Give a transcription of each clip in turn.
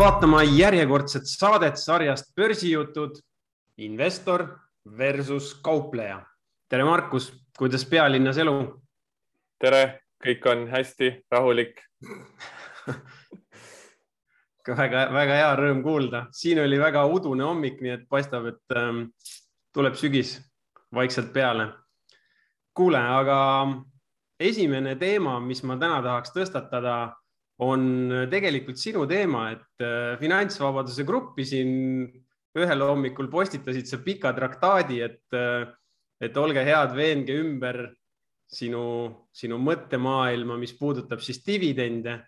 vaatama järjekordset saadet sarjast Börsijutud investor versus kaupleja. tere, Markus, kuidas pealinnas elu? tere, kõik on hästi, rahulik väga-väga hea rõõm kuulda, siin oli väga udune hommik, nii et paistab, et ähm, tuleb sügis vaikselt peale. kuule, aga esimene teema, mis ma täna tahaks tõstatada, on tegelikult sinu teema, et äh, finantsvabaduse gruppi siin ühel hommikul postitasid sa pika traktaadi, et, äh, et olge head, veenge ümber sinu, sinu mõttemaailma, mis puudutab siis dividende mm.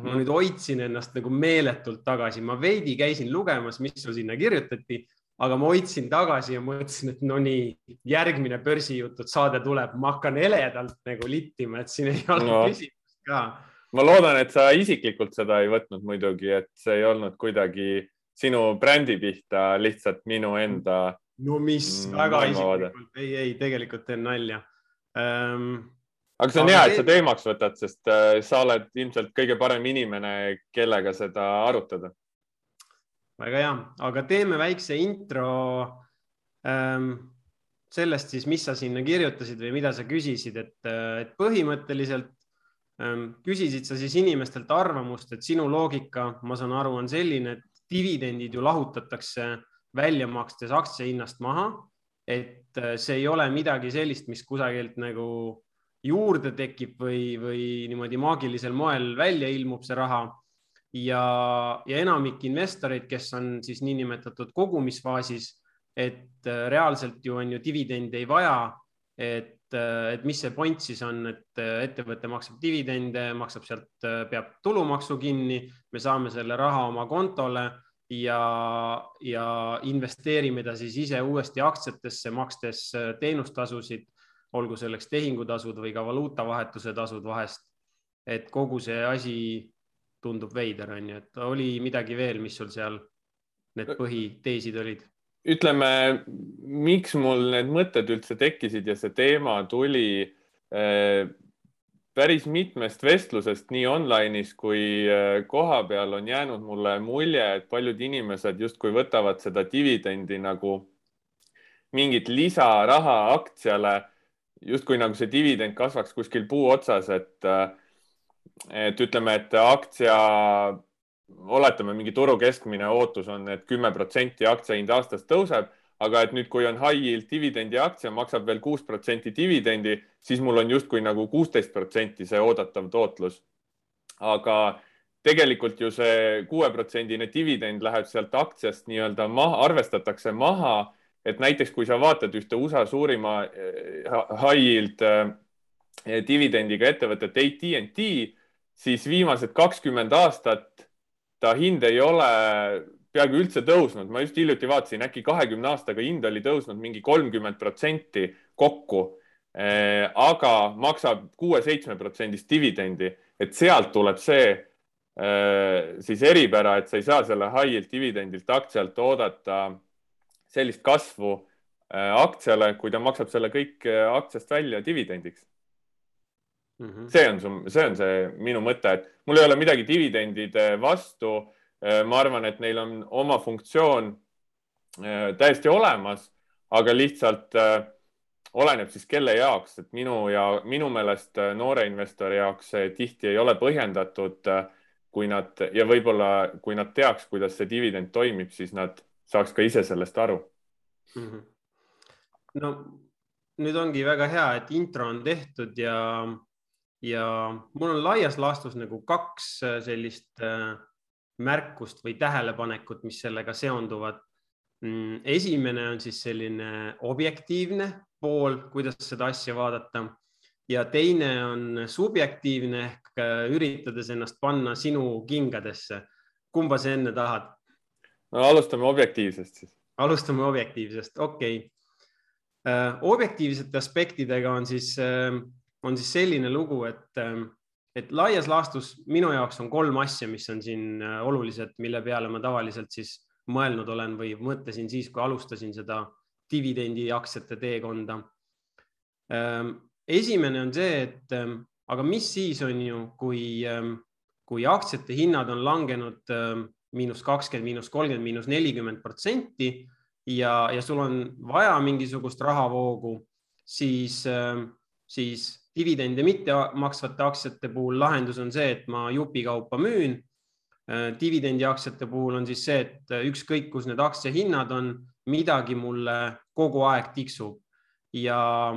-hmm. ma nüüd hoidsin ennast nagu meeletult tagasi, ma veidi käisin lugemas, mis sul sinna kirjutati, aga ma hoidsin tagasi ja mõtlesin, et no nii, järgmine börsijutud saade tuleb, ma hakkan heledalt nagu littima, et siin ei ole no. küsimust ka. Ma loodan, et sa isiklikult seda ei võtnud muidugi, et see ei olnud kuidagi sinu brändi pihta, lihtsalt minu enda. no mis, väga isiklikult, ei, ei, tegelikult teen nalja. Ähm, aga see on hea, et sa teemaks võtad, sest äh, sa oled ilmselt kõige parem inimene, kellega seda arutada. Väga hea, aga teeme väikse intro ähm, sellest siis, mis sa sinna kirjutasid või mida sa küsisid, et, et põhimõtteliselt küsisid sa siis inimestelt arvamust, et sinu loogika, ma saan aru, on selline, et dividendid ju lahutatakse välja makstes aktsiahinnast maha, et äh, see ei ole midagi sellist, mis kusagilt nagu juurde tekib või, või niimoodi maagilisel moel välja ilmub see raha. Ja, ja enamik investoreid, kes on siis niinimetatud kogumisfaasis, et äh, reaalselt ju on ju dividende ei vaja, et, et mis see point siis on, et äh, ettevõte maksab dividende, maksab sealt, peab tulumaksu kinni, me saame selle raha oma kontole ja, ja investeerime ta siis ise uuesti aktsiatesse, makstes teenustasusid, olgu selleks tehingutasud või ka valuutavahetuse tasud vahest. et kogu see asi tundub veider, on ju, et oli midagi veel, mis sul seal need põhiteesid olid? Ütleme, miks mul need mõtted üldse tekkisid ja see teema tuli äh, päris mitmest vestlusest nii online'is kui äh, kohapeal on jäänud mulle mulje, et paljud inimesed justkui võtavad seda dividendi nagu mingit lisaraha aktsiale, justkui nagu see dividend kasvaks kuskil puu otsas, et äh, et ütleme, et aktsia, oletame, mingi turu keskmine ootus on et, et kümme protsenti aktsia hind aastas tõuseb, aga et nüüd, kui on high yield dividendi aktsia, maksab veel kuus protsenti dividendi, siis mul on justkui nagu kuusteist protsenti see oodatav tootlus. aga tegelikult ju see kuueprotsendine dividend läheb sealt aktsiast nii-öelda maha, arvestatakse maha, et näiteks kui sa vaatad ühte USA suurima eh, high yield eh, dividendiga ettevõtet AT&T, siis viimased kakskümmend aastat ta hind ei ole peaaegu üldse tõusnud. ma just hiljuti vaatasin, äkki kahekümne aastaga hind oli tõusnud mingi kolmkümmend protsenti kokku, eh, aga maksab kuue-seitsme protsendist dividendi, et sealt tuleb see eh, siis eripära, et sa ei saa selle high yield dividendilt aktsialt oodata sellist kasvu eh, aktsiale, kui ta maksab selle kõik aktsiast välja dividendiks Mm -hmm. see on su, see on see minu mõte, et mul ei ole midagi dividendide vastu. Äh, ma arvan, et neil on oma funktsioon äh, täiesti olemas, aga lihtsalt äh, oleneb siis kelle jaoks, et minu ja minu meelest noore investori jaoks see tihti ei ole põhjendatud. kui nad ja võib-olla, kui nad teaks, kuidas see dividend toimib, siis nad saaks ka ise sellest aru mm. -hmm. no nüüd ongi väga hea, et intro on tehtud ja ja mul on laias laastus nagu kaks äh, sellist äh, märkust või tähelepanekut, mis sellega seonduvad. Mm, esimene on siis selline objektiivne pool, kuidas seda asja vaadata ja teine on subjektiivne ehk äh, üritades ennast panna sinu kingadesse. kumba sa enne tahad? no alustame objektiivsest siis. alustame objektiivsest, okei okay.. objektiivsete aspektidega on siis on siis selline lugu, et, ähm, et laias laastus minu jaoks on kolm asja, mis on siin äh, olulised, mille peale ma tavaliselt siis mõelnud olen või mõtlesin siis, kui alustasin seda dividendiaktsiate teekonda. Ähm, esimene on see, et ähm, aga mis siis on ju, kui, kui aktsiate hinnad on langenud miinus kakskümmend, miinus kolmkümmend, miinus nelikümmend protsenti ja, ja sul on vaja mingisugust rahavoogu, siis, siis dividende mitte maksvate aktsiate puhul lahendus on see, et ma jupikaupa müün. dividendiaktsiate puhul on siis see, et ükskõik, kus need aktsiahinnad on, midagi mulle kogu aeg tiksub ja,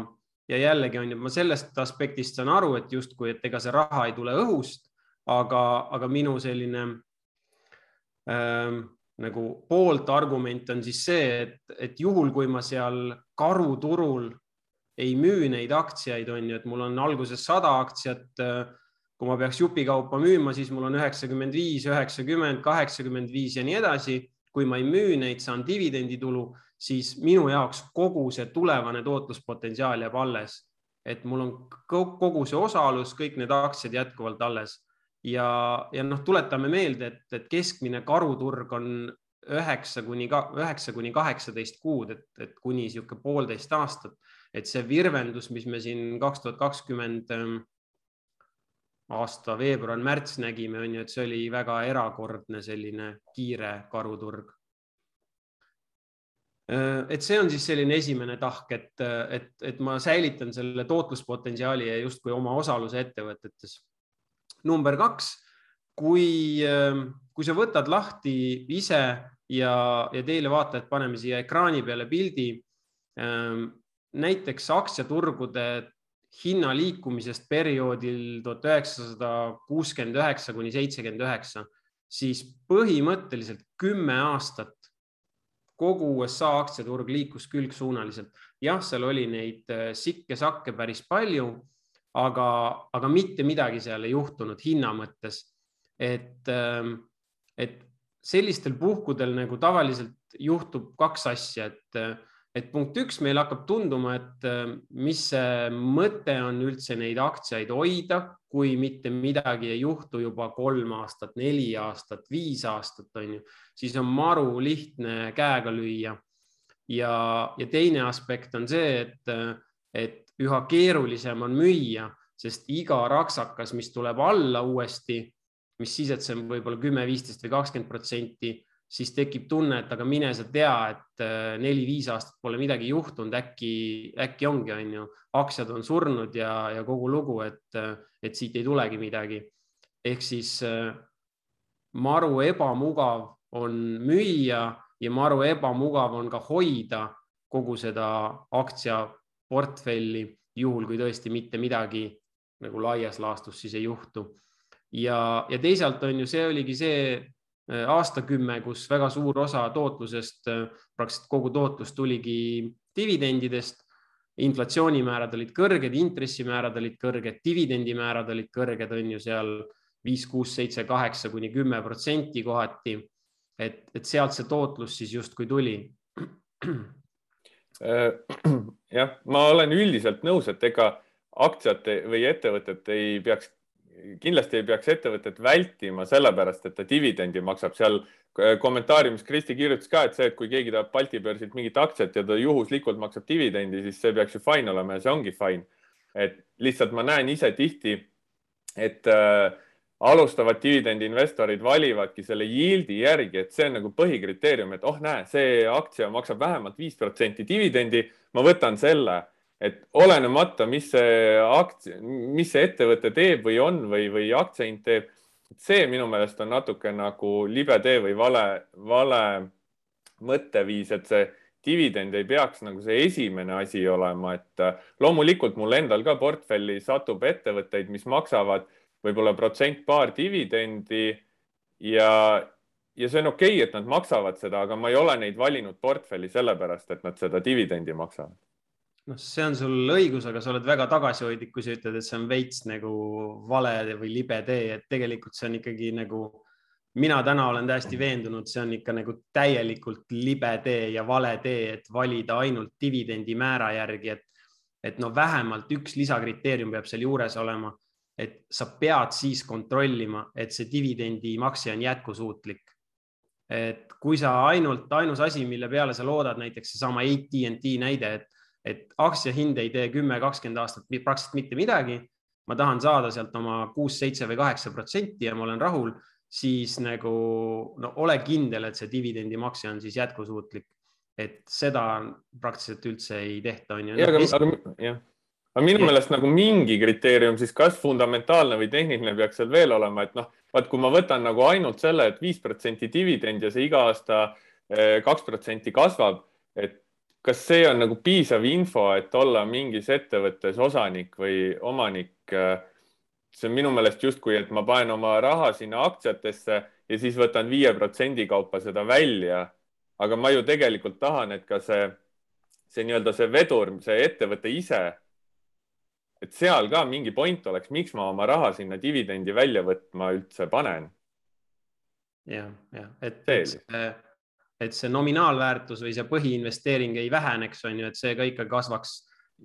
ja jällegi on ju, ma sellest aspektist saan aru, et justkui, et ega see raha ei tule õhust, aga, aga minu selline ähm, nagu poolt argument on siis see, et, et juhul, kui ma seal karuturul ei müü neid aktsiaid, on ju, et mul on alguses sada aktsiat. kui ma peaks jupikaupa müüma, siis mul on üheksakümmend viis, üheksakümmend, kaheksakümmend viis ja nii edasi. kui ma ei müü neid, saan dividenditulu, siis minu jaoks kogu see tulevane tootluspotentsiaal jääb alles. et mul on kogu see osalus, kõik need aktsiad jätkuvalt alles ja, ja noh, tuletame meelde, et, et keskmine karuturg on üheksa kuni, üheksa kuni kaheksateist kuud, et, et kuni niisugune poolteist aastat, et see virvendus, mis me siin kaks tuhat kakskümmend ähm, aasta veebruar-märts nägime, on ju, et see oli väga erakordne selline kiire karuturg. Äh, et see on siis selline esimene tahk, et, et, et ma säilitan selle tootluspotentsiaali ja justkui oma osaluse ettevõtetes number kaks, kui, ähm, kui sa võtad lahti ise ja, ja teile vaatajad, paneme siia ekraani peale pildi. Näiteks aktsiaturgude hinna liikumisest perioodil tuhat üheksasada kuuskümmend üheksa kuni seitsekümmend üheksa, siis põhimõtteliselt kümme aastat kogu USA aktsiaturg liikus külgsuunaliselt. jah, seal oli neid äh, sikke-sakke päris palju aga, aga mitte midagi seal ei juhtunud hinna mõttes. et, ähm, et sellistel puhkudel nagu tavaliselt juhtub kaks asja, et, et punkt üks, meil hakkab tunduma, et ähm, mis see mõte on üldse neid aktsiaid hoida, kui mitte midagi ei juhtu juba kolm aastat, neli aastat, viis aastat on ju, siis on maru lihtne käega lüüa. ja, ja teine aspekt on see, et, et üha keerulisem on müüa, sest iga raksakas, mis tuleb alla uuesti, mis siis, et see on võib-olla kümme, viisteist või kakskümmend protsenti, siis tekib tunne, et aga mine sa tea, et äh, neli-viis aastat pole midagi juhtunud, äkki, äkki ongi, on ju, aktsiad on surnud ja, ja kogu lugu, et, et siit ei tulegi midagi. ehk siis äh, maru ebamugav on müüa ja maru ebamugav on ka hoida kogu seda aktsiaportfelli, juhul kui tõesti mitte midagi nagu laias laastus siis ei juhtu. ja, ja teisalt on ju, see oligi see äh, aastakümme, kus väga suur osa tootlusest, äh, praktiliselt kogu tootlus tuligi dividendidest. inflatsioonimäärad olid kõrged, intressimäärad olid kõrged, dividendimäärad olid kõrged, on ju seal viis, kuus, seitse, kaheksa kuni kümme protsenti kohati. et, et sealt see tootlus siis justkui tuli äh, jah, ma olen üldiselt nõus, et ega aktsiate või ettevõtet ei peaks, kindlasti ei peaks ettevõtet vältima sellepärast, et ta dividendi maksab seal kommentaariumis Kristi kirjutas ka, et see, et kui keegi tahab Balti börsilt mingit aktsiat ja ta juhuslikult maksab dividendi, siis see peaks ju fine olema ja see ongi fine. et lihtsalt ma näen ise tihti, et äh, alustavad dividendiinvestorid valivadki selle yield'i järgi, et see on nagu põhikriteerium, et oh, näe, see aktsia maksab vähemalt viis protsenti dividendi, ma võtan selle et olenemata, mis see aktsia, mis see ettevõte teeb või on või, või aktsiahind teeb, see minu meelest on natuke nagu libe tee või vale, vale mõtteviis, et see dividend ei peaks nagu see esimene asi olema, et äh, loomulikult mul endal ka portfelli satub ettevõtteid, mis maksavad võib-olla protsent-paar dividendi ja, ja see on okei okay,, et nad maksavad seda, aga ma ei ole neid valinud portfelli sellepärast, et nad seda dividendi maksavad noh, see on sul õigus, aga sa oled väga tagasihoidlik, kui sa ütled, et see on veits nagu vale või libe tee, et tegelikult see on ikkagi nagu, mina täna olen täiesti veendunud, see on ikka nagu täielikult libe tee ja vale tee, et valida ainult dividendi määra järgi, et, et no vähemalt üks lisakriteerium peab seal juures olema, et sa pead siis kontrollima, et see dividendimakse on jätkusuutlik. Et kui sa ainult, ainus asi, mille peale sa loodad, näiteks seesama AT&T näide, et et aktsia hind ei tee kümme, kakskümmend aastat praktiliselt mitte midagi. ma tahan saada sealt oma kuus, seitse või kaheksa protsenti ja ma olen rahul, siis nagu no ole kindel, et see dividendimakse on siis jätkusuutlik. et seda praktiliselt üldse ei tehta, on ju. aga, aga jah aga minu meelest nagu mingi kriteerium siis kas fundamentaalne või tehniline peaks seal veel olema, et noh, vaat kui ma võtan nagu ainult selle et, et viis protsenti dividend ja see iga aasta eh, kaks protsenti kasvab, et kas see on nagu piisav info, et olla mingis ettevõttes osanik või omanik? Eh, see on minu meelest justkui, et ma panen oma raha sinna aktsiatesse ja siis võtan viie protsendi kaupa seda välja. aga ma ju tegelikult tahan, et ka see, see nii-öelda see vedur, see ettevõte ise et seal ka mingi point oleks, miks ma oma raha sinna dividendi välja võtma üldse panen. ja, ja et, et see, et see nominaalväärtus või see põhiinvesteering ei väheneks, on ju, et see ka ikka kasvaks.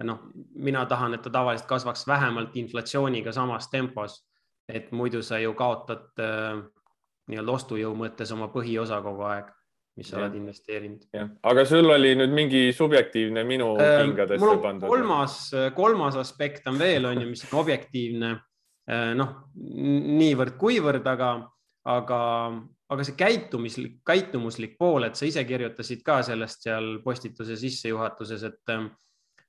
noh, mina tahan, et ta tavaliselt kasvaks vähemalt inflatsiooniga samas tempos. et muidu sa ju kaotad äh, nii-öelda ostujõu mõttes oma põhiosa kogu aeg mis sa oled investeerinud. aga sul oli nüüd mingi subjektiivne minu äh, kingadesse pandud. kolmas, kolmas aspekt on veel, on ju, mis on objektiivne. Äh, noh, niivõrd-kuivõrd, aga, aga, aga see käitumislik, käitumuslik pool, et sa ise kirjutasid ka sellest seal postituse sissejuhatuses, et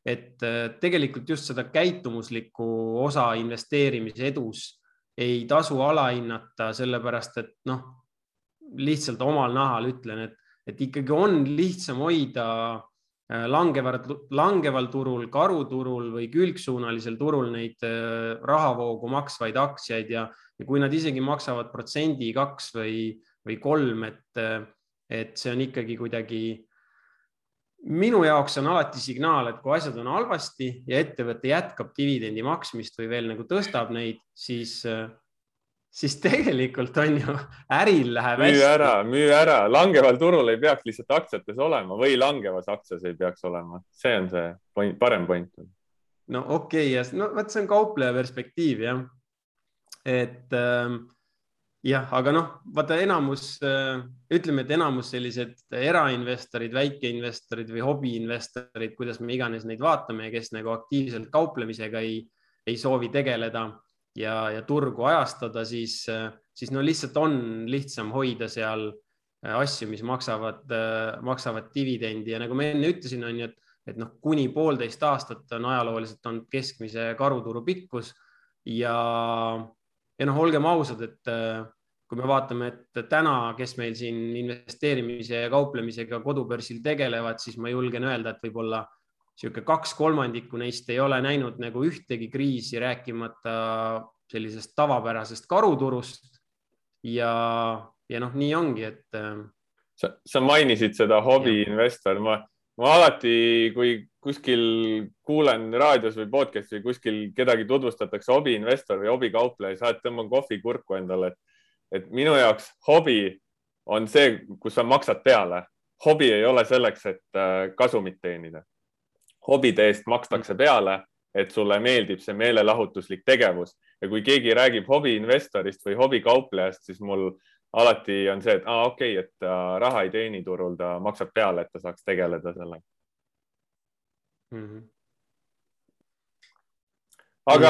et tegelikult just seda käitumuslikku osa investeerimise edus ei tasu alahinnata, sellepärast et noh, lihtsalt omal nahal ütlen, et et ikkagi on lihtsam hoida äh, langeval, langeval turul, karuturul või külgsuunalisel turul neid äh, rahavoogu maksvaid aktsiaid ja, ja kui nad isegi maksavad protsendi kaks või, või kolm, et, et see on ikkagi kuidagi minu jaoks on alati signaal, et kui asjad on halvasti ja ettevõte jätkab dividendi maksmist või veel nagu tõstab neid, siis siis tegelikult on ju äril läheb müü hästi. ära, müü ära, langeval turul ei peaks lihtsalt aktsiates olema või langevas aktsias ei peaks olema, see on see point, parem point. no okei okay,, no vot, see on kaupleja perspektiiv jah. et ähm, jah, aga noh, vaata enamus äh,, ütleme, et enamus sellised erainvestorid, väikeinvestorid või hobiinvestorid, kuidas me iganes neid vaatame, kes nagu aktiivselt kauplemisega ei, ei soovi tegeleda ja, ja turgu ajastada, siis, siis no lihtsalt on lihtsam hoida seal äh, asju, mis maksavad, äh, maksavad dividendi. Ja nagu ma enne ütlesin, on ju, et, et noh, kuni poolteist aastat on ajalooliselt olnud keskmise karuturu pikkus ja, ja noh, olgem ausad, et äh, kui me vaatame, et täna, kes meil siin investeerimise ja kauplemisega kodubörsil tegelevad, siis ma julgen öelda, et võib-olla niisugune kaks kolmandikku neist ei ole näinud nagu ühtegi kriisi, rääkimata sellisest tavapärasest karuturust. ja, ja noh, nii ongi, et. Äh, sa, sa mainisid seda hobiinvestor, ma, ma alati, kui kuskil kuulen raadios või podcast'i või kuskil kedagi tutvustatakse hobiinvestor või hobikaupleja, siis alati tõmban kohvi kurku endale, et, et minu jaoks hobi on see, kus sa maksad peale. hobi ei ole selleks, et äh, kasumit teenida hobide eest makstakse peale, et sulle meeldib see meelelahutuslik tegevus ja kui keegi räägib hobiinvestorist või hobikauplejast, siis mul alati on see, et aa, okei okay,, et ta raha ei teeni turul, ta maksab peale, et ta saaks tegeleda sellega mm. -hmm aga,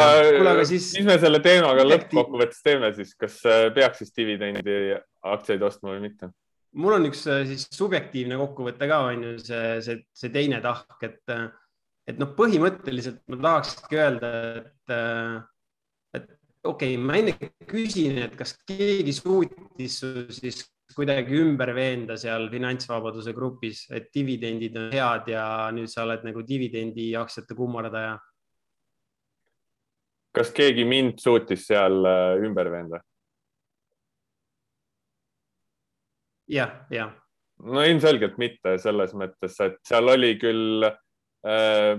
aga siis... mis me selle teemaga lõppkokkuvõttes teeme siis, kas äh, peaks siis dividendi aktsiaid ostma või mitte? mul on üks äh, siis subjektiivne kokkuvõte ka on ju see, see, see teine tahk, et äh, et noh, põhimõtteliselt ma tahakski öelda, et, äh, okei okay,, ma enne küsin, et kas keegi suutis siis kuidagi ümber veenda seal finantsvabaduse grupis, et dividendid on head ja nüüd sa oled nagu dividendiaktsiate kummardaja. kas keegi mind suutis seal äh, ümber veenda? jah, jah. no ilmselgelt mitte selles mõttes, et seal oli küll Äh,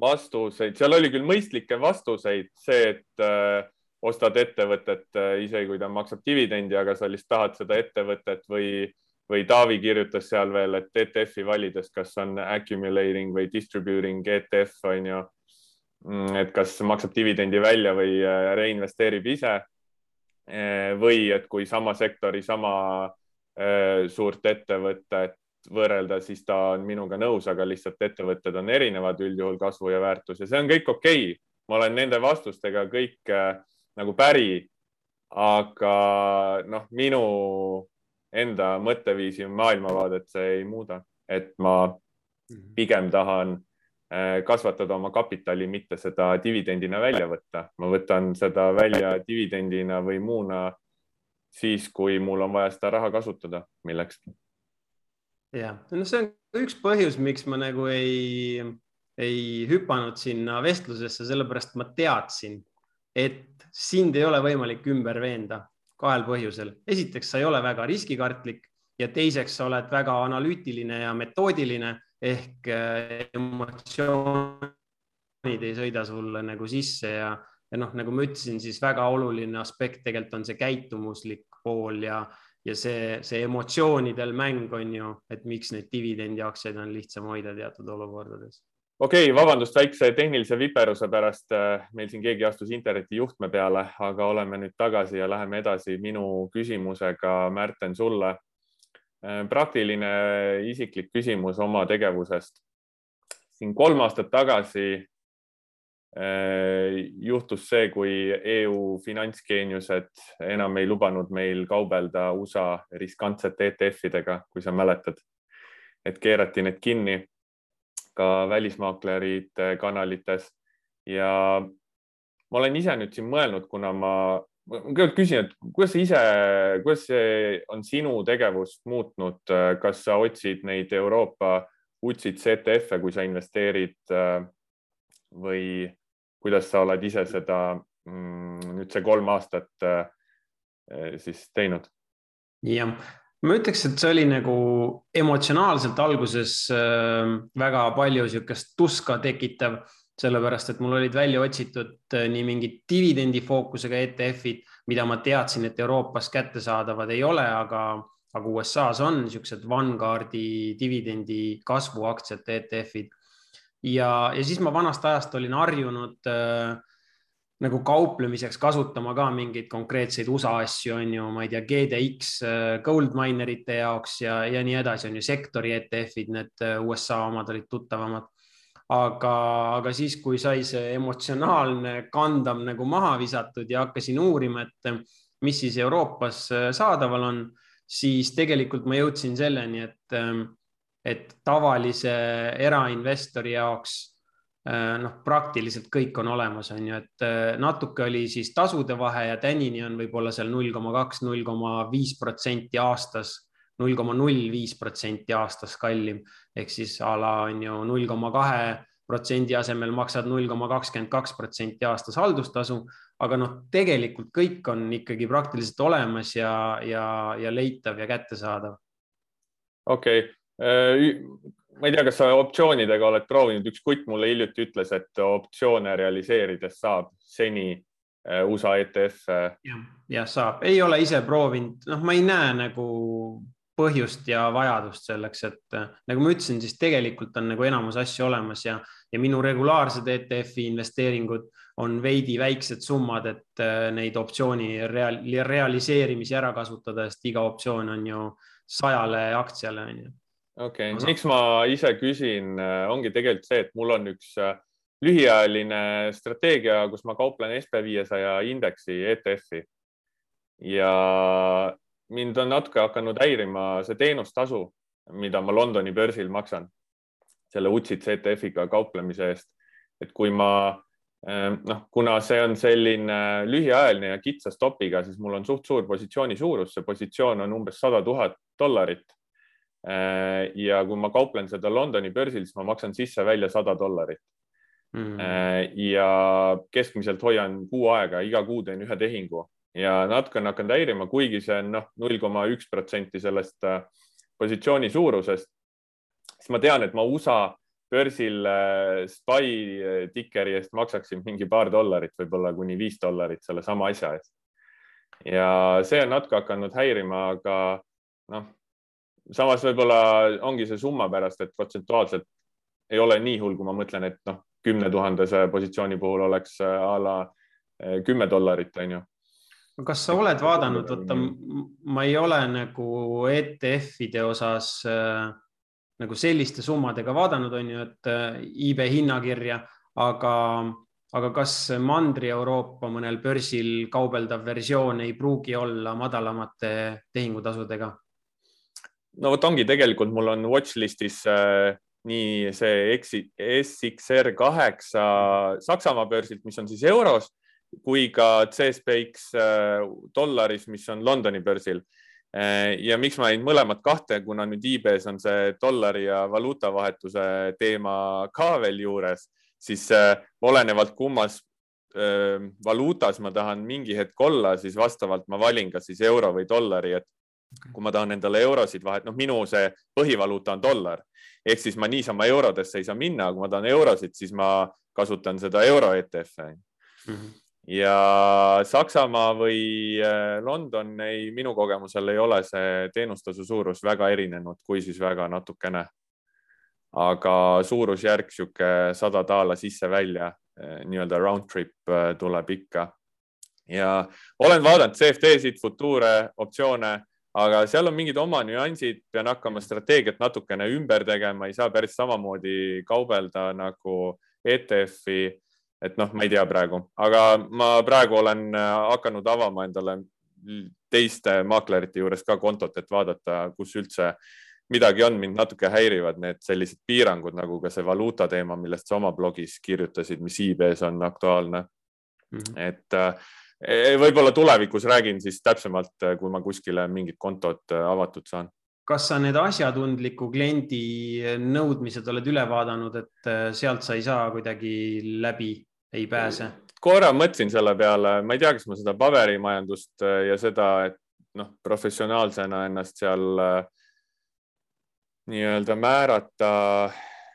vastuseid, seal oli küll mõistlikke vastuseid, see, et äh, ostad ettevõtet äh, isegi kui ta maksab dividendi, aga sa lihtsalt tahad seda ettevõtet või, või Taavi kirjutas seal veel, et ETF-i valides, kas on accumulating või distributing ETF on ju. Mm, et kas maksab dividendi välja või reinvesteerib ise. või et kui sama sektori sama suurt ettevõtet võrrelda, siis ta on minuga nõus, aga lihtsalt ettevõtted on erinevad üldjuhul kasvu ja väärtus ja see on kõik okei okay.. ma olen nende vastustega kõik äh, nagu päri. aga noh, minu enda mõtteviisi, maailmavaadet see ei muuda, et ma mhm. pigem tahan äh, kasvatada oma kapitali, mitte seda dividendina välja võtta. ma võtan seda välja dividendina või muuna siis, kui mul on vaja seda raha kasutada millekski. Jah, no see on üks põhjus, miks ma nagu ei, ei hüpanud sinna vestlusesse, sellepärast ma teadsin, et sind ei ole võimalik ümber veenda kahel põhjusel. esiteks, sa ei ole väga riskikartlik ja teiseks, sa oled väga analüütiline ja metoodiline ehk äh, emotsioonid ei sõida sulle nagu sisse ja, ja noh, nagu ma ütlesin, siis väga oluline aspekt tegelikult on see käitumuslik pool ja, ja see, see emotsioonidel mäng on ju, et miks neid dividendiaktsiaid on lihtsam hoida teatud olukordades okei okay,, vabandust väikse tehnilise viperuse pärast. Äh, meil siin keegi astus interneti juhtme peale, aga oleme nüüd tagasi ja läheme edasi minu küsimusega, Märten, sulle. Äh, praktiline isiklik küsimus oma tegevusest. siin kolm aastat tagasi juhtus see, kui EU finantsgeeniused enam ei lubanud meil kaubelda USA riskantsete ETF-idega, kui sa mäletad, et keerati need kinni ka välismaaklerite kanalites. Ja ma olen ise nüüd siin mõelnud, kuna ma, ma kõigepealt küsin, et kuidas sa ise, kuidas see on sinu tegevust muutnud, kas sa otsid neid Euroopa UCIT CTF-e, kui sa investeerid või kuidas sa oled ise seda mm, nüüd see kolm aastat siis teinud? jah, ma ütleks, et see oli nagu emotsionaalselt alguses äh, väga palju niisugust tuska tekitav, sellepärast et mul olid välja otsitud nii mingid dividendifookusega ETF-id, mida ma teadsin, et Euroopas kättesaadavad ei ole, aga, aga USA-s on niisugused Vanguardi dividendi kasvuaktsiate ETF-id. Ja, ja siis ma vanast ajast olin harjunud äh, nagu kauplemiseks kasutama ka mingeid konkreetseid USA asju, on ju, ma ei tea, GDX äh, gold minerite jaoks ja, ja nii edasi, on ju sektori ETF-id, need äh, USA omad olid tuttavamad. aga, aga siis, kui sai see emotsionaalne kandam nagu maha visatud ja hakkasin uurima, et mis siis Euroopas äh, saadaval on, siis tegelikult ma jõudsin selleni, et, et tavalise erainvestori jaoks Äh, noh, praktiliselt kõik on olemas, on ju, et äh, natuke oli siis tasude vahe ja tänini on võib-olla seal null koma kaks, null koma viis protsenti aastas, null koma null viis protsenti aastas kallim ehk siis a la on ju null koma kahe protsendi asemel maksad null koma kakskümmend kaks protsenti aastas haldustasu, aga noh, tegelikult kõik on ikkagi praktiliselt olemas ja, ja, ja leitav ja kättesaadav. okei okay., ma ei tea, kas sa optsioonidega oled proovinud, üks kutt mulle hiljuti ütles, et optsioone realiseerides saab seni äh, USA ETF-e. jah, jah, saab, ei ole ise proovinud, noh, ma ei näe nagu põhjust ja vajadust selleks, et äh, nagu ma ütlesin, siis tegelikult on nagu enamus asju olemas ja, ja minu regulaarsed ETF-i investeeringud on veidi väiksed summad, et äh, neid optsiooni real, realiseerimisi ära kasutada, sest iga optsioon on ju sajale aktsiale on ju okei okay., miks ma ise küsin, äh, ongi tegelikult see, et mul on üks äh, lühiajaline strateegia, kus ma kauplen SB viiesaja indeksi ETF-i ja mind on natuke hakanud häirima see teenustasu, mida ma Londoni börsil maksan selle UCITS ETF-iga kauplemise eest. et kui ma äh, noh, kuna see on selline lühiajaline ja kitsa stopiga, siis mul on suht suur positsiooni suurus, see positsioon on umbes sada tuhat dollarit ja kui ma kauplen seda Londoni börsil, siis ma maksan sisse-välja sada dollarit mm.. ja keskmiselt hoian kuu aega, iga kuu teen ühe tehingu ja natuke on hakanud häirima, kuigi see on noh, null koma üks protsenti sellest äh, positsiooni suurusest. siis ma tean, et ma USA börsil SPY tikeri eest maksaksin mingi paar dollarit, võib-olla kuni viis dollarit sellesama asja eest. ja see on natuke hakanud häirima, aga noh samas võib-olla ongi see summa pärast, et protsentuaalselt ei ole nii hull, kui ma mõtlen, et noh, kümne tuhandese positsiooni puhul oleks äh, a la äh, kümme dollarit, on ju. kas sa oled vaadanud, vaata, ma ei ole nagu ETF-ide osas äh, nagu selliste summadega vaadanud, on ju, et äh, iibe hinnakirja, aga, aga kas Mandri-Euroopa mõnel börsil kaubeldav versioon ei pruugi olla madalamate tehingutasudega? No vot ongi tegelikult mul on watchlist'is äh, nii see SXR kaheksa Saksamaa börsilt, mis on siis euros, kui ka CSPX äh, dollaris, mis on Londoni börsil. Äh, ja miks ma neid mõlemat kahte, kuna nüüd iiBes on see dollari ja valuutavahetuse teema ka veel juures, siis äh, olenevalt kummas valuutas ma tahan mingi hetk olla, siis vastavalt ma valin, kas siis euro või dollari, et kui ma tahan endale eurosid vahet, noh, minu see põhivaluuta on dollar ehk siis ma niisama eurodesse ei saa minna, kui ma tahan eurosid, siis ma kasutan seda euro ETF-e mm. -hmm. ja Saksamaa või äh, London ei, minu kogemusel ei ole see teenustasu suurus väga erinenud, kui siis väga natukene. aga suurusjärk sihuke sada daala sisse-välja, äh, nii-öelda round trip äh, tuleb ikka ja olen vaadanud CFD-sid, futuure, optsioone aga seal on mingid oma nüansid, pean hakkama strateegiat natukene ümber tegema, ei saa päris samamoodi kaubelda nagu ETF-i. et noh, ma ei tea praegu, aga ma praegu olen äh, hakanud avama endale teiste maaklerite juures ka kontot, et vaadata, kus üldse midagi on, mind natuke häirivad need sellised piirangud nagu ka see valuuta teema, millest sa oma blogis kirjutasid, mis iibees on aktuaalne mm. -hmm. et äh, võib-olla tulevikus räägin siis täpsemalt, äh, kui ma kuskile mingit kontot äh, avatud saan. kas sa need asjatundliku kliendi äh, nõudmised oled üle vaadanud, et sealt sa ei saa kuidagi läbi, ei pääse? korra mõtlesin selle peale, ma ei tea, kas ma seda paberimajandust ja seda, et noh, professionaalsena ennast seal nii-öelda määrata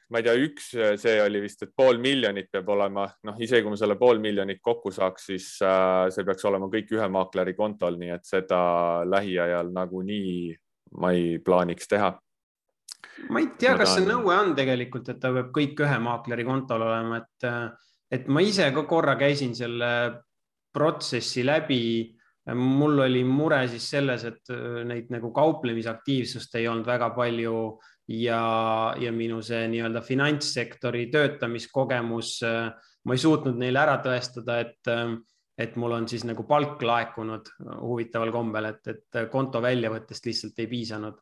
ma ei tea, üks, see oli vist, et pool miljonit peab olema, noh, isegi kui ma selle pool miljonit kokku saaks, siis äh, see peaks olema kõik ühe maakleri kontol, nii et seda lähiajal nagunii ma ei plaaniks teha. ma ei tea, kas see nõue on tegelikult, et ta peab kõik ühe maakleri kontol olema, et, et ma ise ka korra käisin selle protsessi läbi mul oli mure siis selles, et neid nagu kauplemisaktiivsust ei olnud väga palju ja, ja minu see nii-öelda finantssektori töötamiskogemus, ma ei suutnud neile ära tõestada, et, et mul on siis nagu palk laekunud huvitaval kombel, et, et konto väljavõttest lihtsalt ei piisanud.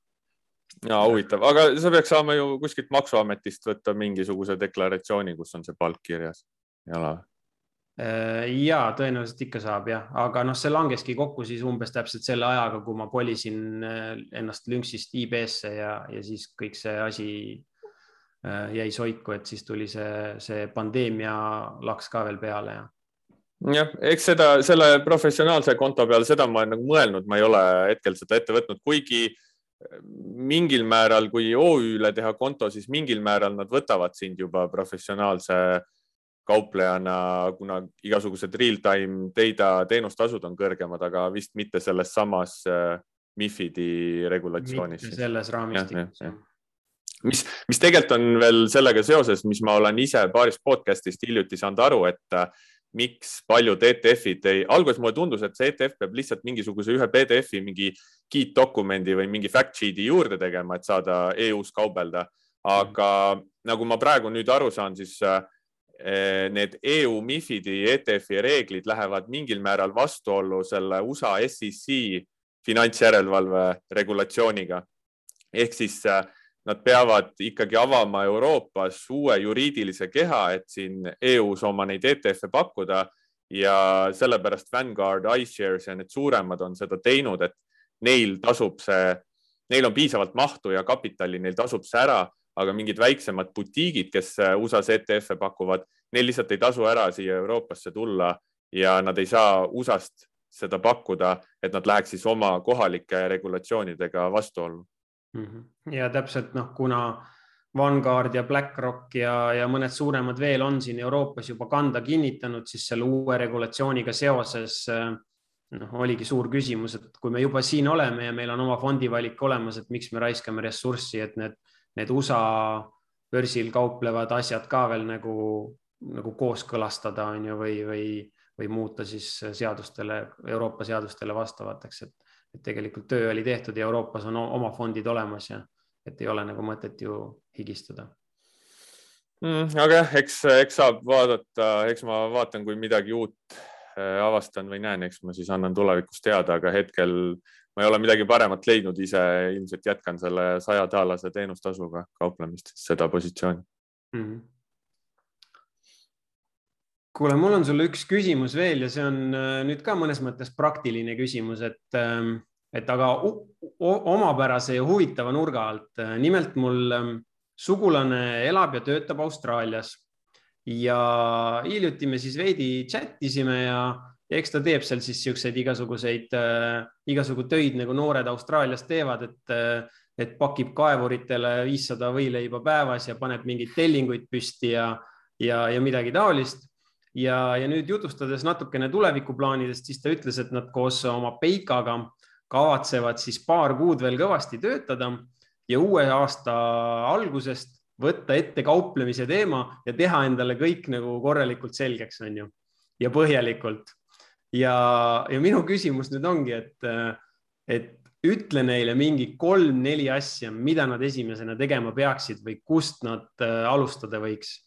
ja huvitav, aga sa peaks saama ju kuskilt Maksuametist võtta mingisuguse deklaratsiooni, kus on see palk kirjas. Äh, ja tõenäoliselt ikka saab jah, aga noh, see langeski kokku siis umbes täpselt selle ajaga, kui ma kolisin äh, ennast Lünksist IB-sse ja, ja siis kõik see asi äh, jäi soiku, et siis tuli see, see pandeemia laks ka veel peale ja jah, eks seda, selle professionaalse konto peal, seda ma olen nagu mõelnud, ma ei ole hetkel seda ette võtnud, kuigi mingil määral, kui OÜ-le teha konto, siis mingil määral nad võtavad sind juba professionaalse kauplejana, kuna igasugused real-time data teenustasud on kõrgemad, aga vist mitte selles samas äh, MIFID-i regulatsioonis. selles raamistikus. mis, mis tegelikult on veel sellega seoses, mis ma olen ise paarist podcast'ist hiljuti saanud aru, et äh, miks paljud ETF-id ei, alguses mulle tundus, et see ETF peab lihtsalt mingisuguse ühe PDF-i mingi kiitdokumendi või mingi fact sheet'i juurde tegema, et saada EU-s kaubelda. aga mm. nagu ma praegu nüüd aru saan, siis äh, need EU MIFID-i ETF-i reeglid lähevad mingil määral vastuollu selle USA SEC finantsjärelevalve regulatsiooniga. ehk siis äh, nad peavad ikkagi avama Euroopas uue juriidilise keha, et siin EU-s oma neid ETF-e pakkuda ja sellepärast Vanguard, iShares ja need suuremad on seda teinud, et neil tasub see, neil on piisavalt mahtu ja kapitali, neil tasub see ära aga mingid väiksemad butiigid, kes äh, USA-s ETF-e pakuvad, neil lihtsalt ei tasu ära siia Euroopasse tulla ja nad ei saa USA-st seda pakkuda, et nad läheks siis oma kohalike regulatsioonidega vastuollu mm. -hmm. ja täpselt noh, kuna Vanguard ja BlackRock ja, ja mõned suuremad veel on siin Euroopas juba kanda kinnitanud, siis selle uue regulatsiooniga seoses äh, noh, oligi suur küsimus, et kui me juba siin oleme ja meil on oma fondivalik olemas, et miks me raiskame ressurssi, et need need USA börsil kauplevad asjad ka veel nagu, nagu kooskõlastada, on ju, või, või, või muuta siis seadustele, Euroopa seadustele vastavateks, et, et tegelikult töö oli tehtud ja Euroopas on oma fondid olemas ja et ei ole nagu mõtet ju higistada mm,. aga jah, eks, eks saab vaadata, eks ma vaatan, kui midagi uut äh, avastan või näen, eks ma siis annan tulevikus teada, aga hetkel ma ei ole midagi paremat leidnud, ise ilmselt jätkan selle sajataalase teenustasuga kauplemist, seda positsiooni mm. -hmm kuule, mul on sulle üks küsimus veel ja see on äh, nüüd ka mõnes mõttes praktiline küsimus, et, ähm, et aga omapärase ja huvitava nurga alt. nimelt mul ähm, sugulane elab ja töötab Austraalias ja hiljuti me siis veidi chat isime ja, ja eks ta teeb seal siis siukseid igasuguseid äh,, igasugu töid nagu noored Austraalias teevad, et äh, et pakib kaevuritele viissada võileiba päevas ja paneb mingeid tellinguid püsti ja, ja, ja midagi taolist. ja, ja nüüd jutustades natukene tulevikuplaanidest, siis ta ütles, et nad koos oma Peikaga kavatsevad siis paar kuud veel kõvasti töötada ja uue aasta algusest võtta ette kauplemise teema ja teha endale kõik nagu korralikult selgeks, on ju, ja põhjalikult. Ja, ja minu küsimus nüüd ongi, et, et ütle neile mingi kolm-neli asja, mida nad esimesena tegema peaksid või kust nad äh, alustada võiks.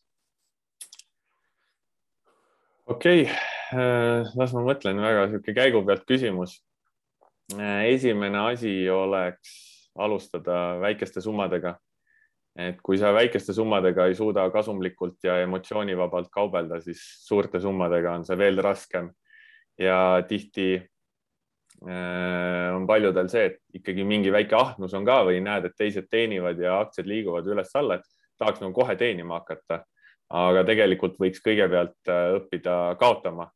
okei okay., äh, las ma mõtlen, väga niisugune käigu pealt küsimus. Äh, esimene asi oleks alustada väikeste summadega. et kui sa väikeste summadega ei suuda kasumlikult ja emotsioonivabalt kaubelda, siis suurte summadega on see veel raskem. Ja tihti äh, on paljudel see, et ikkagi mingi väike ahnus on ka või näed, et teised teenivad ja aktsiad liiguvad üles-alla, et tahaks nagu kohe teenima hakata. aga tegelikult võiks kõigepealt äh, õppida kaotama,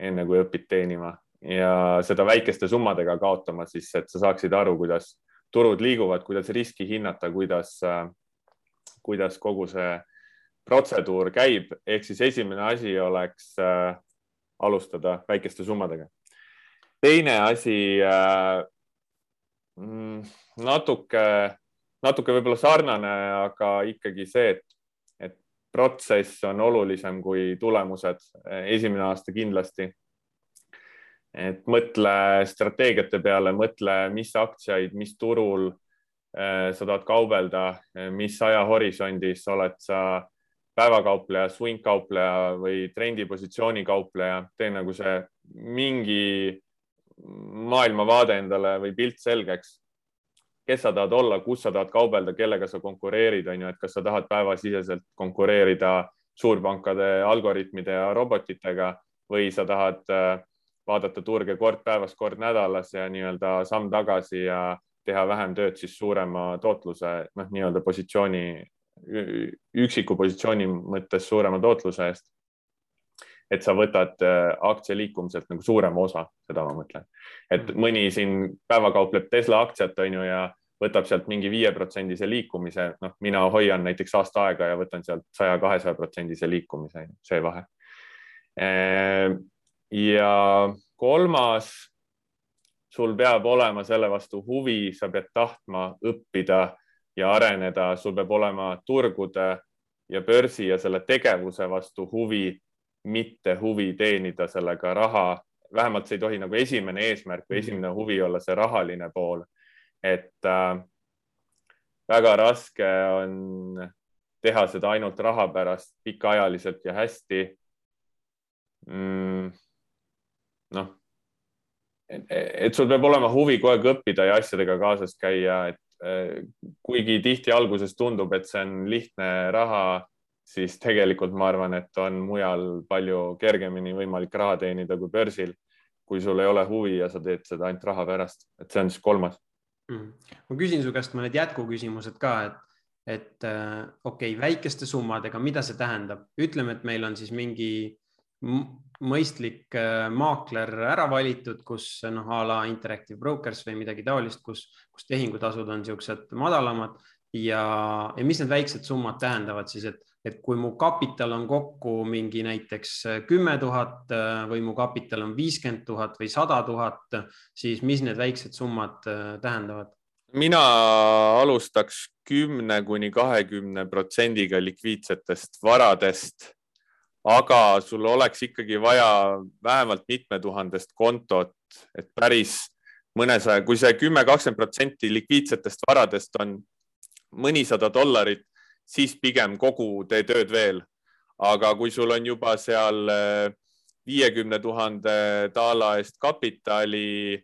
enne kui õpid teenima ja seda väikeste summadega kaotama, siis et sa saaksid aru, kuidas turud liiguvad, kuidas riski hinnata, kuidas, äh, kuidas kogu see protseduur käib, ehk siis esimene asi oleks äh, alustada väikeste summadega. teine asi äh, mm, natuke, natuke võib-olla sarnane, aga ikkagi see, et, et protsess on olulisem kui tulemused. esimene aasta kindlasti et mõtle strateegiate peale, mõtle, mis aktsiaid, mis turul äh, sa tahad kaubelda, mis ajahorisondis oled sa päevakaupleja, swing kaupleja või trendipositsiooni kaupleja, tee nagu see mingi maailmavaade endale või pilt selgeks. kes sa tahad olla, kus sa tahad kaubelda, kellega sa konkureerid, on ju, et kas sa tahad päevasiseselt konkureerida suurpankade algoritmide ja robotitega või sa tahad äh, vaadata turge kord päevas, kord nädalas ja nii-öelda samm tagasi ja teha vähem tööd siis suurema tootluse, noh, nii-öelda positsiooni, üksiku positsiooni mõttes suurema tootluse eest. et sa võtad äh, aktsia liikumiselt nagu suurema osa, seda ma mõtlen, et mm. mõni siin päeva kaupleb Tesla aktsiat, on ju, ja võtab sealt mingi viieprotsendise liikumise, noh, mina hoian näiteks aasta aega ja võtan sealt saja, kahesaja protsendise liikumise, see vahe äh, ja kolmas, sul peab olema selle vastu huvi, sa pead tahtma õppida ja areneda, sul peab olema turgude ja börsi ja selle tegevuse vastu huvi, mitte huvi teenida sellega raha. vähemalt see ei tohi nagu esimene eesmärk või esimene huvi olla see rahaline pool. et äh, väga raske on teha seda ainult raha pärast pikaajaliselt ja hästi mm noh, et sul peab olema huvi kogu aeg õppida ja asjadega kaasas käia, et kuigi tihti alguses tundub, et see on lihtne raha, siis tegelikult ma arvan, et on mujal palju kergemini võimalik raha teenida kui börsil, kui sul ei ole huvi ja sa teed seda ainult raha pärast, et see on siis kolmas. Mm.. ma küsin su käest mõned jätkuküsimused ka, et, et äh, okei okay,, väikeste summadega, mida see tähendab, ütleme, et meil on siis mingi mõistlik äh, maakler ära valitud, kus noh, a la Interactive Brokers või midagi taolist, kus, kus tehingutasud on niisugused madalamad ja, ja mis need väiksed summad tähendavad siis, et, et kui mu kapital on kokku mingi näiteks kümme tuhat äh, või mu kapital on viiskümmend tuhat või sada tuhat, siis mis need väiksed summad äh, tähendavad? mina alustaks kümne kuni kahekümne protsendiga likviidsetest varadest aga sul oleks ikkagi vaja vähemalt mitmetuhandest kontot, et päris mõnesaja, kui see kümme, kakskümmend protsenti likviidsetest varadest on mõnisada dollarit, siis pigem kogu tee tööd veel. aga kui sul on juba seal viiekümne tuhande daala eest kapitali,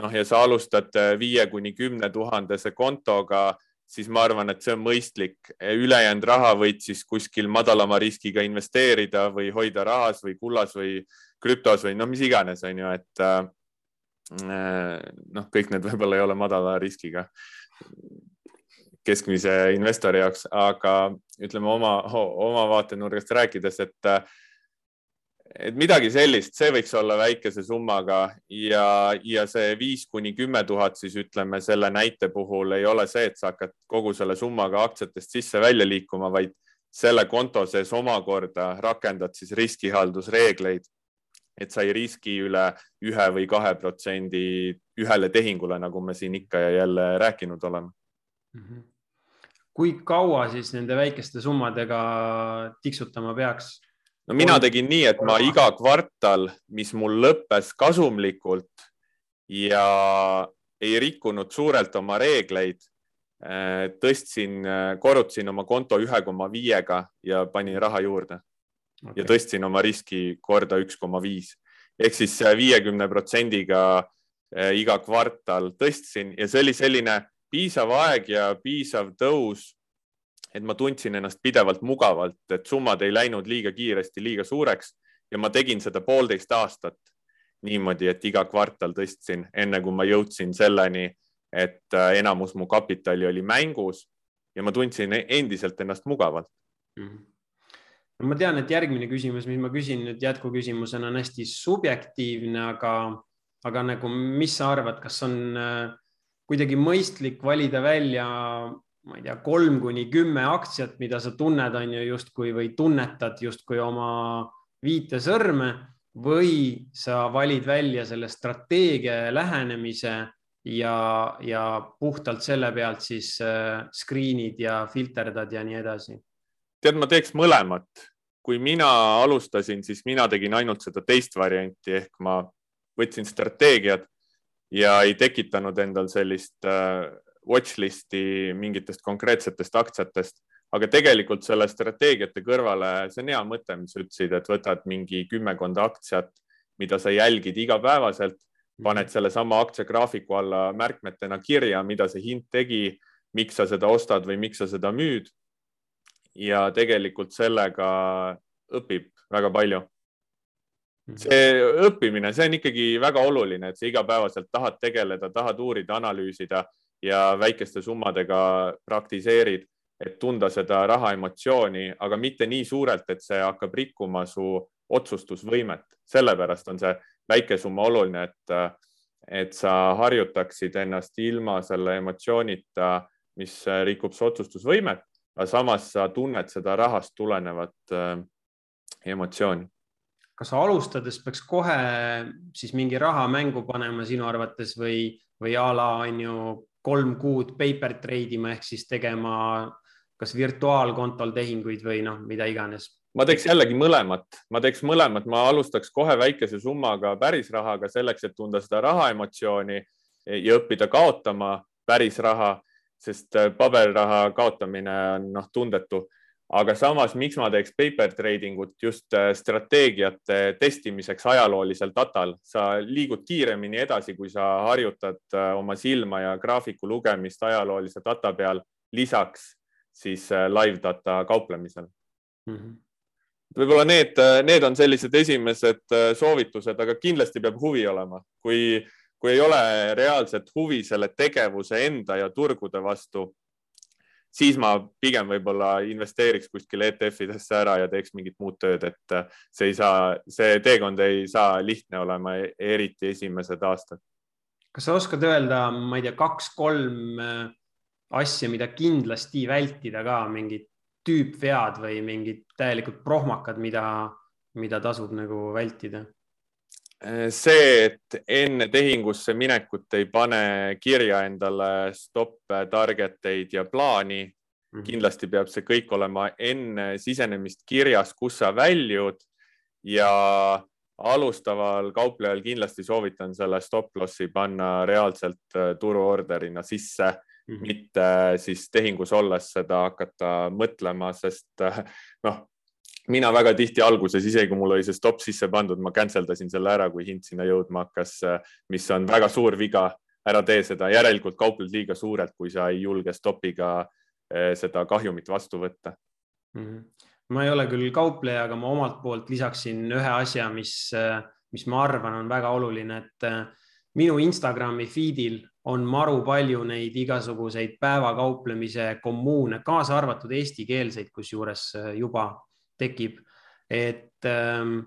noh ja sa alustad viie kuni kümne tuhandese kontoga siis ma arvan, et see on mõistlik. ülejäänud raha võid siis kuskil madalama riskiga investeerida või hoida rahas või kullas või krüptos või no mis iganes, on ju, et äh, noh, kõik need võib-olla ei ole madala riskiga keskmise investori jaoks, aga ütleme oma, oma vaatenurgast rääkides, et et midagi sellist, see võiks olla väikese summaga ja, ja see viis kuni kümme tuhat, siis ütleme selle näite puhul ei ole see, et sa hakkad kogu selle summaga aktsiatest sisse-välja liikuma, vaid selle konto sees omakorda rakendad siis riskihaldusreegleid, et sa ei riski üle ühe või kahe protsendi ühele tehingule, nagu me siin ikka ja jälle rääkinud oleme mm. -hmm. kui kaua siis nende väikeste summadega tiksutama peaks? No mina tegin nii, et ma iga kvartal, mis mul lõppes kasumlikult ja ei rikkunud suurelt oma reegleid, eh, tõstsin, eh, korrutasin oma konto ühe koma viiega ja panin raha juurde. Okay. ja tõstsin oma riski korda üks koma viis. Ehk siis viiekümne protsendiga eh, iga kvartal tõstsin ja see oli selline piisav aeg ja piisav tõus et ma tundsin ennast pidevalt mugavalt, et summad ei läinud liiga kiiresti liiga suureks ja ma tegin seda poolteist aastat niimoodi, et iga kvartal tõstsin, enne kui ma jõudsin selleni, et äh, enamus mu kapitali oli mängus ja ma tundsin e-, endiselt ennast mugavalt mm. -hmm no ma tean, et järgmine küsimus, mis ma küsin nüüd jätkuküsimusena on hästi subjektiivne, aga, aga nagu, mis sa arvad, kas on äh, kuidagi mõistlik valida välja ma ei tea, kolm kuni kümme aktsiat, mida sa tunned, on ju justkui või tunnetad justkui oma viite sõrme või sa valid välja selle strateegia lähenemise ja, ja puhtalt selle pealt siis äh, screen'id ja filterdad ja nii edasi? tead, ma teeks mõlemat. kui mina alustasin, siis mina tegin ainult seda teist varianti ehk ma võtsin strateegiat ja ei tekitanud endal sellist äh, watchlist'i mingitest konkreetsetest aktsiatest, aga tegelikult selle strateegiate kõrvale, see on hea mõte, mis sa ütlesid, et võtad mingi kümmekond aktsiat, mida sa jälgid igapäevaselt, paned sellesama aktsiagraafiku alla märkmetena kirja, mida see hind tegi, miks sa seda ostad või miks sa seda müüd. ja tegelikult sellega õpib väga palju mhm. see õppimine, see on ikkagi väga oluline, et sa igapäevaselt tahad tegeleda, tahad uurida, analüüsida ja väikeste summadega praktiseerid, et tunda seda raha emotsiooni, aga mitte nii suurelt, et see hakkab rikkuma su otsustusvõimet. sellepärast on see väike summa oluline, et, et sa harjutaksid ennast ilma selle emotsioonita, mis rikub su otsustusvõimet, aga samas sa tunned seda rahast tulenevat äh, emotsiooni kas alustades peaks kohe siis mingi raha mängu panema sinu arvates või, või a la on ju kolm kuud paper trade ima ehk siis tegema kas virtuaalkontol tehinguid või noh, mida iganes. ma teeks jällegi mõlemat, ma teeks mõlemat, ma alustaks kohe väikese summaga päris rahaga selleks, et tunda seda raha emotsiooni ja õppida kaotama päris raha, sest paberraha kaotamine on noh, tundetu aga samas, miks ma teeks paper trading ut just äh, strateegiate testimiseks ajaloolisel datal, sa liigud kiiremini edasi, kui sa harjutad äh, oma silma ja graafiku lugemist ajaloolise data peal, lisaks siis äh, live data kauplemisel mm. -hmm võib-olla need, need on sellised esimesed soovitused, aga kindlasti peab huvi olema, kui, kui ei ole reaalset huvi selle tegevuse enda ja turgude vastu siis ma pigem võib-olla investeeriks kuskile ETF-idesse ära ja teeks mingit muud tööd, et äh, see ei saa, see teekond ei saa lihtne olema, eriti esimesed aastad. kas sa oskad öelda, ma ei tea, kaks-kolm äh, asja, mida kindlasti vältida ka, mingid tüüpvead või mingid täielikult prohmakad, mida, mida tasub nagu vältida? See, et enne tehingusse minekut ei pane kirja endale stopp target eid ja plaani mm. -hmm. kindlasti peab see kõik olema enne sisenemist kirjas, kus sa väljud ja alustaval kauplejal kindlasti soovitan selle stop lossi panna reaalselt äh, turuorderina sisse, mm, -hmm. mitte siis tehingus olles seda hakata mõtlema, sest noh, mina väga tihti alguses, isegi kui mul oli see stopp sisse pandud, ma cancel dasin selle ära, kui hind sinna jõudma hakkas, mis on väga suur viga. ära tee seda, järelikult kaupled liiga suurelt, kui sa ei julge stopiga seda kahjumit vastu võtta mm. -hmm ma ei ole küll kaupleja, aga ma omalt poolt lisaksin ühe asja, mis, mis ma arvan, on väga oluline, et minu Instagrami feed'il on maru palju neid igasuguseid päevakauplemise kommuune, kaasa arvatud eestikeelseid, kusjuures juba tekib, et, ähm,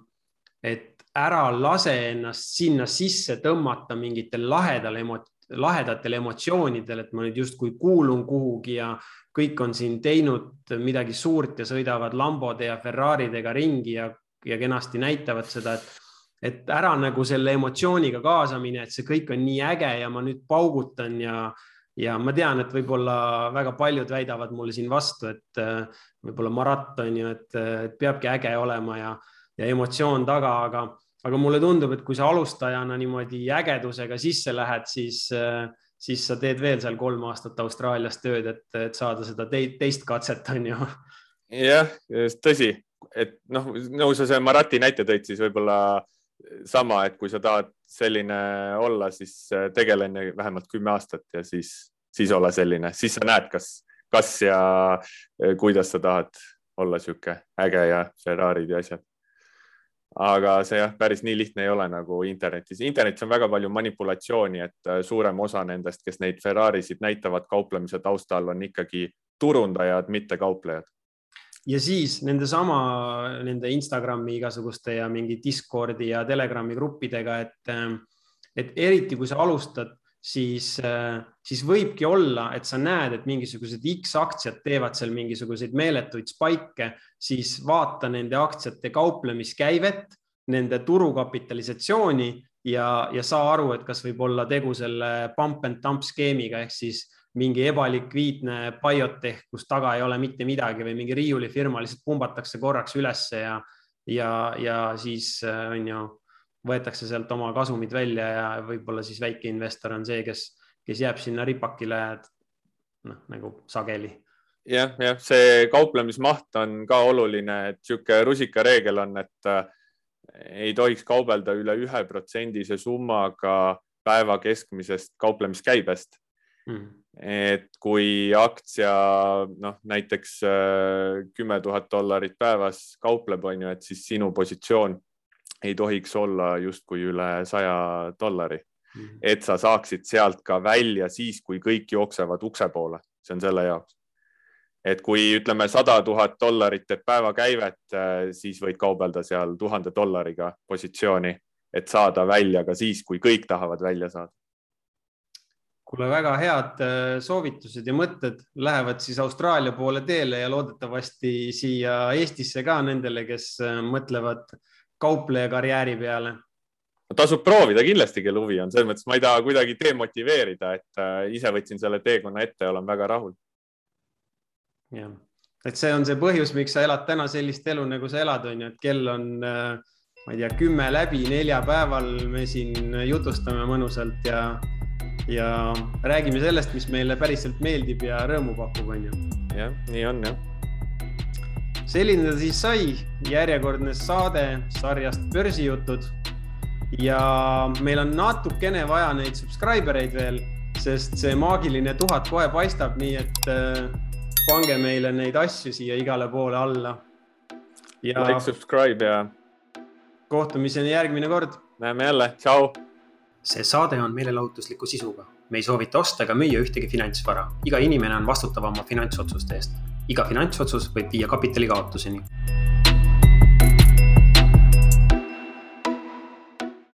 et ära lase ennast sinna sisse tõmmata mingitel lahedal emo-, lahedatel emotsioonidel, et ma nüüd justkui kuulun kuhugi ja kõik on siin teinud midagi suurt ja sõidavad Lambode ja Ferraridega ringi ja, ja kenasti näitavad seda, et, et ära nagu selle emotsiooniga kaasa mine, et see kõik on nii äge ja ma nüüd paugutan ja, ja ma tean, et võib-olla väga paljud väidavad mulle siin vastu, et äh, võib-olla maraton ju, et, et peabki äge olema ja, ja emotsioon taga, aga, aga mulle tundub, et kui sa alustajana niimoodi ägedusega sisse lähed, siis äh, siis sa teed veel seal kolm aastat Austraalias tööd, et, et saada seda te teist katset, on ju. jah, tõsi, et noh, nagu sa selle Marati näite tõid, siis võib-olla sama, et kui sa tahad selline olla, siis tegele enne vähemalt kümme aastat ja siis, siis ole selline, siis sa näed, kas, kas ja kuidas sa tahad olla sihuke äge ja Ferrari'd ja asjad aga see jah, päris nii lihtne ei ole nagu internetis. internetis on väga palju manipulatsiooni, et äh, suurem osa nendest, kes neid Ferrarisid näitavad kauplemise taustal, on ikkagi turundajad, mitte kauplejad. Ja siis nendesama, nende Instagrami igasuguste ja mingi Discordi ja Telegrami gruppidega, et, äh, et eriti kui sa alustad siis, äh, siis võibki olla, et sa näed, et mingisugused X aktsiad teevad seal mingisuguseid meeletuid spike, siis vaata nende aktsiate kauplemiskäivet, nende turukapitalisatsiooni ja, ja saa aru, et kas võib olla tegu selle pump and dump skeemiga ehk siis mingi ebalikviidne biotech, kus taga ei ole mitte midagi või mingi riiulifirma lihtsalt pumbatakse korraks ülesse ja, ja, ja siis äh, on ju võetakse sealt oma kasumid välja ja võib-olla siis väikeinvestor on see, kes, kes jääb sinna ripakile noh, nagu sageli. jah, jah, see kauplemismaht on ka oluline, et niisugune rusikareegel on, et äh, ei tohiks kaubelda üle ühe protsendise summaga päeva keskmisest kauplemiskäibest mm.. Et kui aktsia noh, näiteks äh, kümme tuhat dollarit päevas kaupleb, on ju, et siis sinu positsioon ei tohiks olla justkui üle saja dollari mm, -hmm. et sa saaksid sealt ka välja siis, kui kõik jooksevad ukse poole, see on selle jaoks. et kui ütleme sada tuhat dollarit teeb päevakäivet, äh, siis võid kaubelda seal tuhande dollariga positsiooni, et saada välja ka siis, kui kõik tahavad välja saada kuule, väga head äh, soovitused ja mõtted lähevad siis Austraalia poole teele ja loodetavasti siia Eestisse ka nendele, kes äh, mõtlevad kaupleja karjääri peale? tasub proovida kindlasti, kel huvi on, selles mõttes ma ei taha kuidagi demotiveerida, et äh, ise võtsin selle teekonna ette ja olen väga rahul. jah, et see on see põhjus, miks sa elad täna sellist elu, nagu sa elad, on ju, et kell on ma ei tea, kümme läbi neljapäeval me siin jutustame mõnusalt ja, ja räägime sellest, mis meile päriselt meeldib ja rõõmu pakub, on ju. jah, nii on jah selline ta siis sai, järjekordne saade sarjast Börsijutud. ja meil on natukene vaja neid subscriber eid veel, sest see maagiline tuhat kohe paistab, nii et äh, pange meile neid asju siia igale poole alla. ja like, subscribe ja. kohtumiseni järgmine kord. näeme jälle, tšau. See saade on meelelahutusliku sisuga, me ei soovita osta ega müüa ühtegi finantsvara, iga inimene on vastutav oma finantsotsuste eest. Iga finantsotsus võib viia kapitali kaotuseni